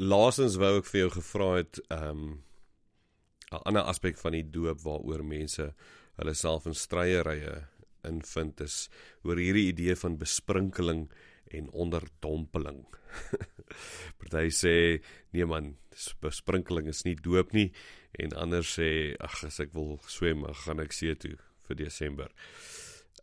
laasens wou ek vir jou gevra het ehm um, 'n ander aspek van die doop waaroor mense hulle self in stryery invind is oor hierdie idee van besprinkeling en onderdompeling. Party sê nee man, besprinkeling is nie doop nie en ander sê ag as ek wil swem, gaan ek see toe vir Desember.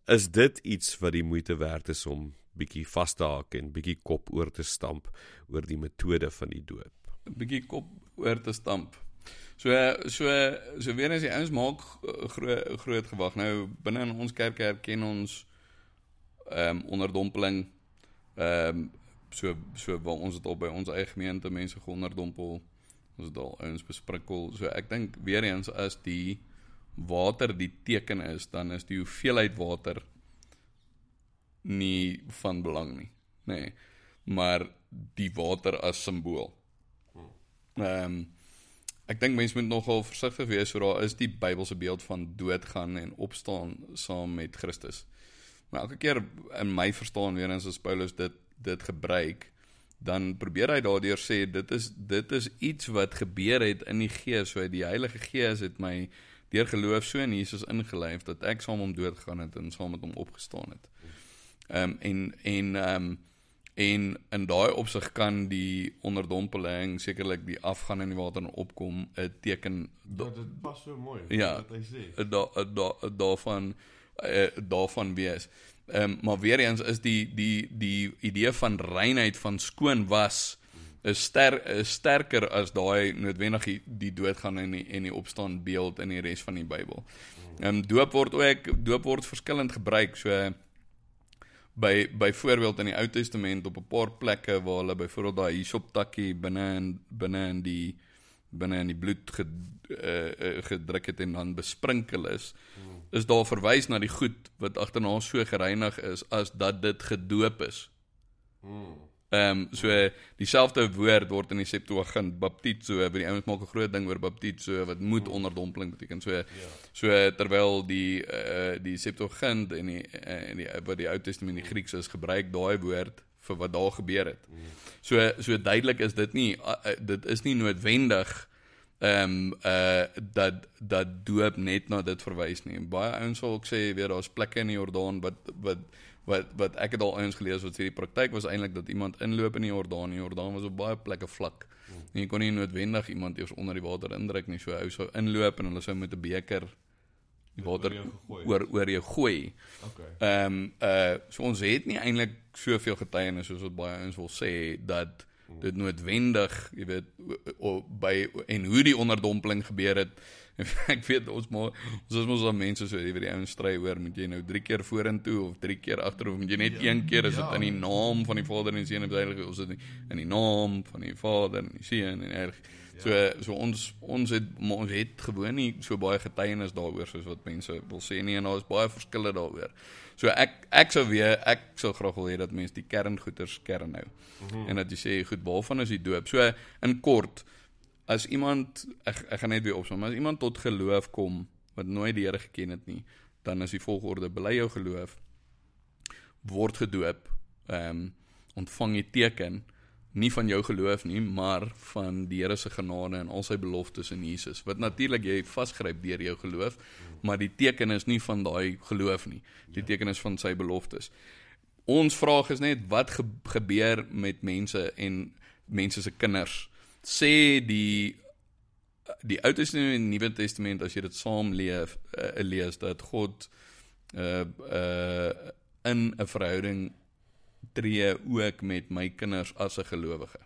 Is dit iets wat die moeite werd is om bietjie vas te haak en bietjie kop oor te stamp oor die metode van die doop? Bietjie kop oor te stamp. So so so weer eens die ouens maak groot groot gewag. Nou binne in ons kerk herken ons ehm um, onderdompeling ehm um, so so waar ons dit al by ons eie gemeente mense geonderdompel ons het al ons besprinkel so ek dink weer eens as die water die teken is dan is die hoeveelheid water nie van belang nie nê. Nee, maar die water as simbool. Ehm um, ek dink mense moet nogal versigtig wees so daar is die Bybelse beeld van doodgaan en opstaan saam met Christus. Maar elke keer in my verstaan weer eens as Paulus dit dit gebruik dan probeer hy daardeur sê dit is dit is iets wat gebeur het in die gees so die Heilige Gees het my deur geloof so in Jesus ingelyf dat ek saam hom dood gegaan het en saam met hom opgestaan het. Ehm um, en en ehm um, en in daai opsig kan die onderdompeling sekerlik die afgaan in die water en opkom 'n teken ja, dit pas so mooi ja, wat hy sê. Da, da, daarvan uh, daarvan wees. Ehm um, maar weer eens is die die die idee van reinheid van skoon was is ster is sterker as daai noodwendig die, die doodgaan en die en die opstaan beeld in die res van die Bybel. Ehm um, doop word ook doop word verskillend gebruik. So by byvoorbeeld in die Ou Testament op 'n paar plekke waar hulle byvoorbeeld daai hyssop takkie binne in binne in die binne in die bloed ged, uh, uh, gedruk het en dan besprinkel is. Is daar verwys na die goed wat agterna so gereinig is as dat dit gedoop is. Hmm. Ehm um, so dieselfde woord word in die Septuagint baptizo, by die ouens maak 'n groot ding oor baptizo so, wat moet hmm. onderdompeling beteken. So ja. so terwyl die uh, die Septuagint en die uh, en die wat die Ou Testament in die Grieks is gebruik daai woord vir wat daar gebeur het. Hmm. So so duidelik is dit nie uh, dit is nie noodwendig ehm um, uh dat dat doop net na dit verwys nie. Baie ouens sal ook sê weer daar's plekke in die Jordaan wat wat wat wat ek het al ouens gelees wat sê die praktyk was eintlik dat iemand inloop in die Jordaan. Die Jordaan was op baie plekke vlak. En jy kon nie noodwendig iemand eers onder die water indruk nie. So ou sou inloop en hulle sou met 'n beker die water oor oor jou gooi. Okay. Ehm um, uh so ons het nie eintlik soveel getuienis soos wat baie ouens wil sê dat dit noodwendig, jy weet, by en hoe die onderdompeling gebeur het. ek weet ons maar ons is mos al mense so weet die ouens stry oor moet jy nou 3 keer vorentoe of 3 keer agterop moet jy net ja, een keer is dit ja. in die naam van die Vader en die Seun en die Heilige ons is in die naam van die Vader en die Seun en die Heilige So ja. so ons ons het ons het gewoon nie so baie getuienis daaroor soos wat mense wil sê nie en daar is baie verskille daaroor. So ek ek sou weer ek sou graag wil hê dat mense die kerngoeters kern hou. Mm -hmm. En dat jy sê goed, waarvan is die doop? So in kort as iemand ek ek gaan net weer opsom, as iemand tot geloof kom wat nooit die Here geken het nie, dan is die volgorde bely jou geloof word gedoop, ehm um, ontvang die teken nie van jou geloof nie, maar van die Here se genade en al sy beloftes in Jesus. Wat natuurlik jy vasgryp deur jou geloof, maar die teken is nie van daai geloof nie. Die teken is van sy beloftes. Ons vraag is net wat ge gebeur met mense en mense se kinders. Sê die die Ou Testament en Nuwe Testament as jy dit saam leef, uh, lees dat God uh uh in 'n verhouding tree ook met my kinders as 'n gelowige.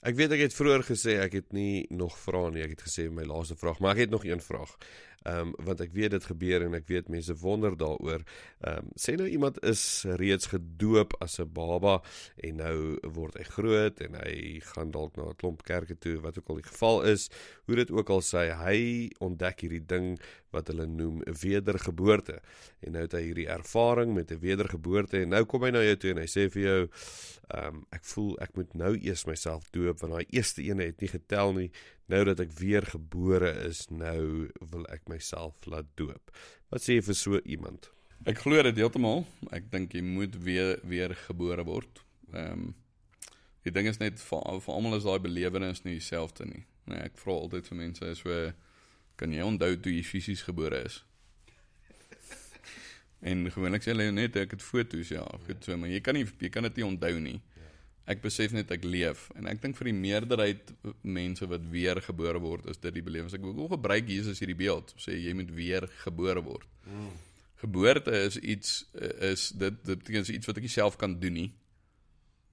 Ek weet ek het vroeër gesê ek het nie nog vra nie. Ek het gesê my laaste vraag, maar ek het nog een vraag. Ehm um, want ek weet dit gebeur en ek weet mense wonder daaroor. Ehm um, sê nou iemand is reeds gedoop as 'n baba en nou word hy groot en hy gaan dalk na 'n klomp kerke toe, wat ook al die geval is. Hoe dit ook al sê, hy ontdek hierdie ding wat hulle noem 'n wedergeboorte. En nou het hy hierdie ervaring met 'n wedergeboorte en nou kom hy na jou toe en hy sê vir jou, ehm um, ek voel ek moet nou eers myself doop want daai eerste een het nie getel nie. Nou dat ek weer gebore is, nou wil ek myself laat doop. Wat sê jy vir so iemand? Ek glo dit heeltemal. Ek dink jy moet weer weer gebore word. Ehm um, die ding is net vir almal is daai belewenis nie dieselfde nie. Nee, ek vra altyd vir mense so kan jy onthou toe jy fisies gebore is? En gewoonlik sê hulle net ek het foto's ja, goed so, maar jy kan nie jy kan dit nie onthou nie. Ek besef net ek leef en ek dink vir die meerderheid mense wat weer gebore word is dit die belewenis. Ek wil gebruik Jesus hierdie beeld, sê jy moet weer gebore word. Mm. Geboorte is iets is dit dit beteken iets wat ek nie self kan doen nie.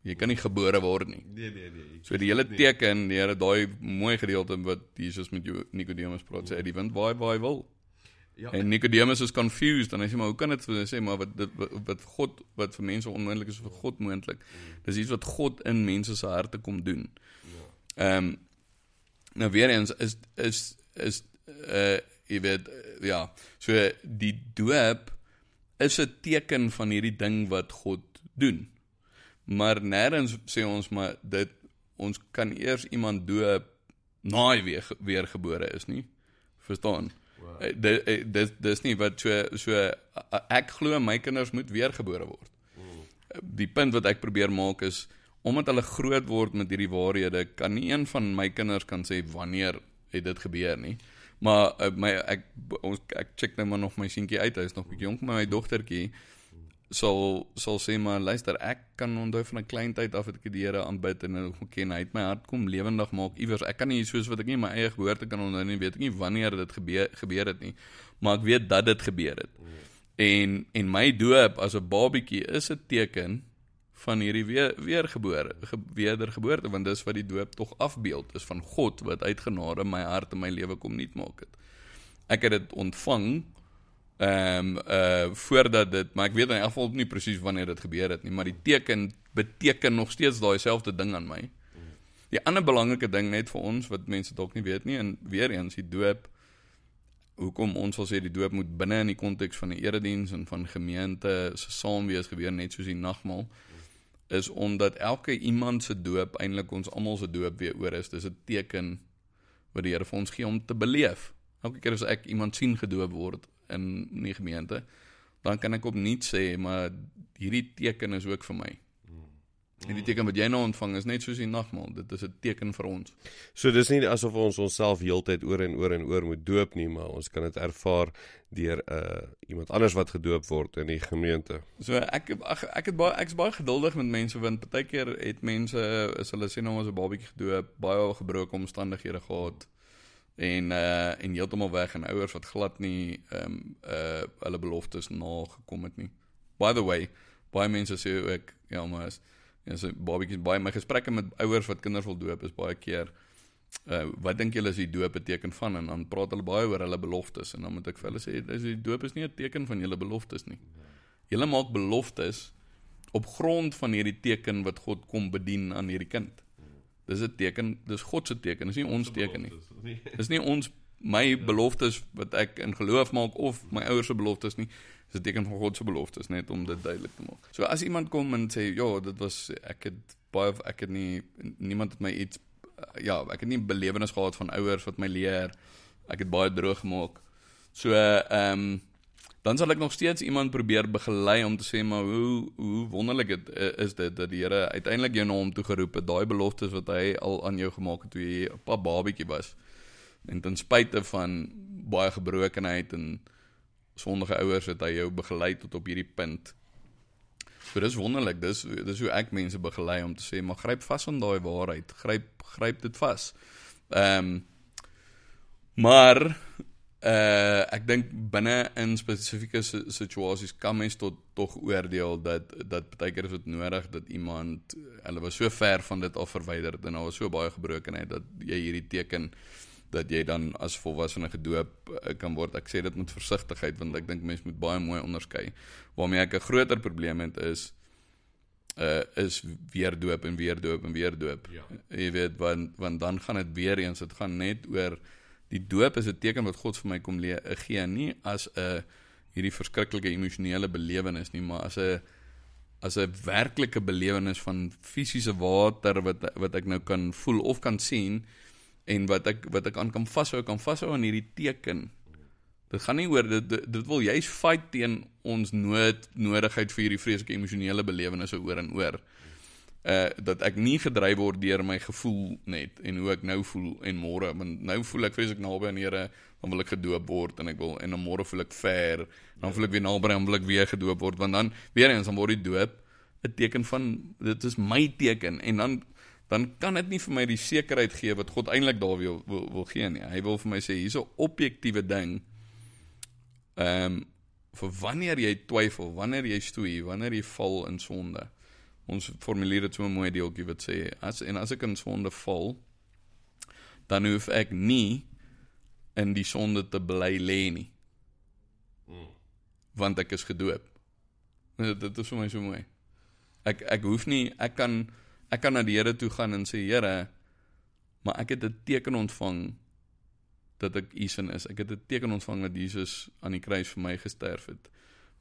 Jy kan nie gebore word nie. Nee nee nee. So die hele teken, die Here daai mooi gedeelte wat Jesus met Nikodemus praat, sê die wind waai waar hy wil. Ja. En Nikodemus is confused en hy sê maar hoe kan dit sê maar wat dit wat God wat vir mense onmoontlik is vir God moontlik. Dis iets wat God in mense se harte kom doen. Ja. Ehm um, nou weer eens is is is uh jy weet ja, so die doop is 'n teken van hierdie ding wat God doen. Maar nêrens sê ons maar dit ons kan eers iemand doop na hy weer weer gebore is nie. Verstaan? Wow. Eh, dit eh, dit dis nie wat so so ek glo my kinders moet weer gebore word. Mm. Die punt wat ek probeer maak is omdat hulle groot word met hierdie waarhede kan nie een van my kinders kan sê wanneer het dit gebeur nie. Maar uh, my ek ons ek check nou maar nog my seentjie uit. Hy is nog bietjie jonk, maar my dogtertjie sal sal sê maar luister ek kan onthou van 'n klein tyd af het ek die Here aanbid en ek ken. Hy het my hart kom lewendig maak iewers. Ek kan nie soos wat ek nie my eie geboorte kan onthou nie weet ek nie wanneer dit gebeur gebeur het nie maar ek weet dat dit gebeur het. En en my doop as 'n babietjie is 'n teken van hierdie weer weergebore ge, wedergeboorte want dis wat die doop tog afbeeld is van God wat uitgenade my hart en my lewe kom nuut maak het. Ek het dit ontvang Ehm um, uh voordat dit, maar ek weet in elk geval nie presies wanneer dit gebeur het nie, maar die teken beteken nog steeds daai selfde ding aan my. Die ander belangrike ding net vir ons wat mense dalk nie weet nie en weer eens die doop hoekom ons wil sê die doop moet binne in die konteks van 'n erediens en van gemeente se saamwees gebeur net soos die nagmaal is omdat elke iemand se doop eintlik ons almal se doop weer oor is. Dis 'n teken wat die Here vir ons gee om te beleef. Elke keer as ek iemand sien gedoop word, in die gemeente, dan kan ek opnuut sê maar hierdie teken is ook vir my. Hierdie teken wat jy nou ontvang is net soos die nagmaal, dit is 'n teken vir ons. So dis nie asof ons onsself heeltyd oor en oor en oor moet doop nie, maar ons kan dit ervaar deur uh iemand anders wat gedoop word in die gemeente. So ek ag ek het baie ek's baie geduldig met mense want baie keer het mense is hulle sê nou ons 'n babatjie gedoop, baie gebroke omstandighede gehad en uh en heeltemal weg en ouers wat glad nie ehm um, uh hulle beloftes nagekom het nie. By the way, baie mense sê ek ja, maar is ja, so babatjies baie my gesprekke met ouers wat kinders wil doop is baie keer uh wat dink julle is die doop beteken van en dan praat hulle baie oor hulle beloftes en dan moet ek vir hulle sê dis die doop is nie 'n teken van julle beloftes nie. Julle maak beloftes op grond van hierdie teken wat God kom bedien aan hierdie kind. Dis 'n teken, dis God se teken, dis nie ons teken nie. Dis nie ons my beloftes wat ek in geloof maak of my ouers se beloftes nie. Dis 'n teken van God se beloftes net om dit duidelik te maak. So as iemand kom en sê, "Ja, dit was ek het baie ek het nie niemand het my iets ja, ek het nie belewenis gehad van ouers wat my leer. Ek het baie droog gemaak." So ehm um, dan sal ek nog steeds iemand probeer begelei om te sê maar hoe hoe wonderlik dit is dit dat die Here uiteindelik jou na hom toe geroep het. Daai beloftes wat hy al aan jou gemaak het toe jy 'n pap babietjie was. En ten spyte van baie gebrokenheid en sondige ouers het hy jou begelei tot op hierdie punt. So dis wonderlik. Dis dis hoe ek mense begelei om te sê maar gryp vas aan daai waarheid. Gryp gryp dit vas. Ehm um, maar uh ek dink binne in spesifieke situasies kan mens tot tog oordeel dat dat baie keer is dit nodig dat iemand hulle was so ver van dit af verwyder en daar was so baie gebrokenheid dat jy hierdie teken dat jy dan as volwassene gedoop uh, kan word. Ek sê dit met versigtigheid want ek dink mense moet baie mooi onderskei. Waarmee ek 'n groter probleem het is uh is weer doop en weer doop en weer doop. Ja. Jy weet want want dan gaan dit weer eens dit gaan net oor die doop is 'n teken wat God vir my kom le- eh, gee nie as 'n hierdie verskriklike emosionele belewenis nie, maar as 'n as 'n werklike belewenis van fisiese water wat wat ek nou kan voel of kan sien en wat ek wat ek aan kan vashou, kan vashou aan hierdie teken. Dit gaan nie oor dit dit, wil juist fight teen ons nood nodigheid vir hierdie vreeslike emosionele belewennisse oor en oor. Uh dat ek nie gedryf word deur my gevoel net en hoe ek nou voel en môre want nou voel ek vreeslik naby aan Here dan wil ek gedoop word en ek wil en dan môre voel ek ver dan voel ek weer naby dan wil ek weer gedoop word want dan weer eens dan word die doop 'n teken van dit is my teken en dan dan kan dit nie vir my die sekerheid gee wat God eintlik daar wil, wil wil gee nie. Hy wil vir my sê hier's 'n objektiewe ding. Ehm um, vir wanneer jy twyfel, wanneer jy stoei, wanneer jy val in sonde. Ons formuleer dit so 'n mooi deeltjie wat sê as en as ek in sonde val, dan hoef ek nie in die sonde te bly lê nie. Mm. Want ek is gedoop. Dit, dit is vir my so mooi. Ek ek hoef nie ek kan ek kan na die Here toe gaan en sê Here, maar ek het 'n teken ontvang dat ek u sin is. Ek het 'n teken ontvang dat Jesus aan die kruis vir my gesterf het.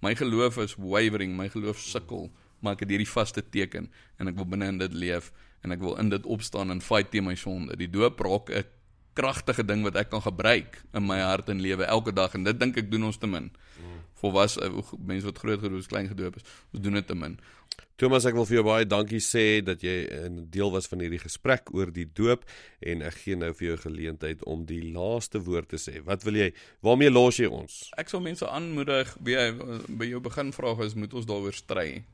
My geloof is wavering, my geloof sukkel, maar ek het hierdie vaste teken en ek wil binne in dit leef en ek wil in dit opstaan en fight teen my sonde. Die doop raak 'n kragtige ding wat ek kan gebruik in my hart en lewe elke dag en dit dink ek doen ons te min. Volwas mense wat groot gedoop is, klein gedoop is, ons doen dit te min. Thomas, ek wil vir jou baie dankie sê dat jy 'n deel was van hierdie gesprek oor die doop en ek gee nou vir jou geleentheid om die laaste woord te sê. Wat wil jy? Waarmee los jy ons? Ek sal mense aanmoedig by by jou beginvraag is moet ons daaroor stry.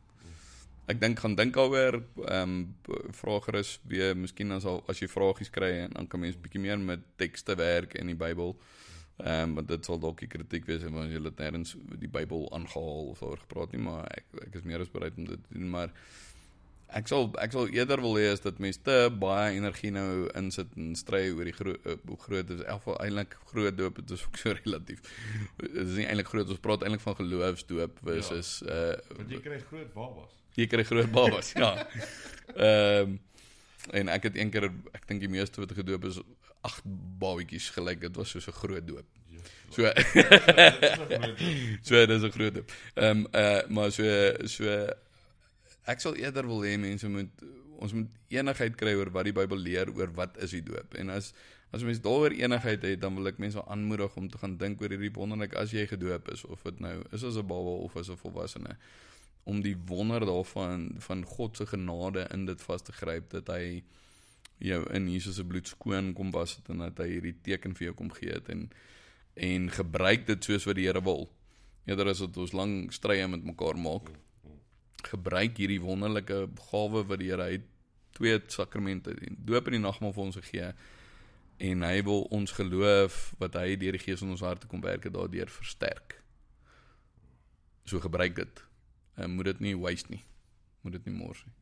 Ek dink gaan dink daaroor, ehm um, vra gerus weer, miskien as al as jy vragies kry en dan kan mens bietjie meer met tekste werk in die Bybel. Ehm um, want dit sal dalk 'n kritiek wees en wanneer jy dit nêrens die Bybel aangehaal of oor gepraat nie, maar ek ek is meer as bereid om dit te doen, maar ek sal ek sal eerder wil hê as dat mense te baie energie nou insit en stry oor die gro uh, groot is elke eintlik groot doop dit is ook so relatief. Dit is nie eintlik groot ons praat eintlik van geloofsdoop versus ja, uh want jy kry groot babas. Jy kry groot babas, ja. Ehm um, en ek het een keer ek dink die meeste wat gedoop is agt babatjies gelyk dit was soos 'n groot doop. So So dit is 'n groot doop. Ehm um, uh maar so so ek sal eerder wil hê mense moet ons moet enigheid kry oor wat die Bybel leer oor wat is die doop. En as as mense daaroor enigheid het, dan wil ek mense aanmoedig om te gaan dink oor hierdie wonderlik as jy gedoop is of dit nou is as 'n baba of as 'n volwassene om die wonder daarvan van God se genade in dit vas te gryp dat hy jou in Jesus se bloed skoon kom was het en dat hy hierdie teken vir jou kom gee het en en gebruik dit soos wat die Here wil. Eerder as dit ons lang strye met mekaar maak. Gebruik hierdie wonderlike gawe wat die Here het twee sakramente en doop in die nagmaal vir ons gegee en hy wil ons geloof wat hy deur die Gees in ons harte kom werk het daardeur versterk. So gebruik dit. En moet dit nie waste nie. Moet dit nie mors nie.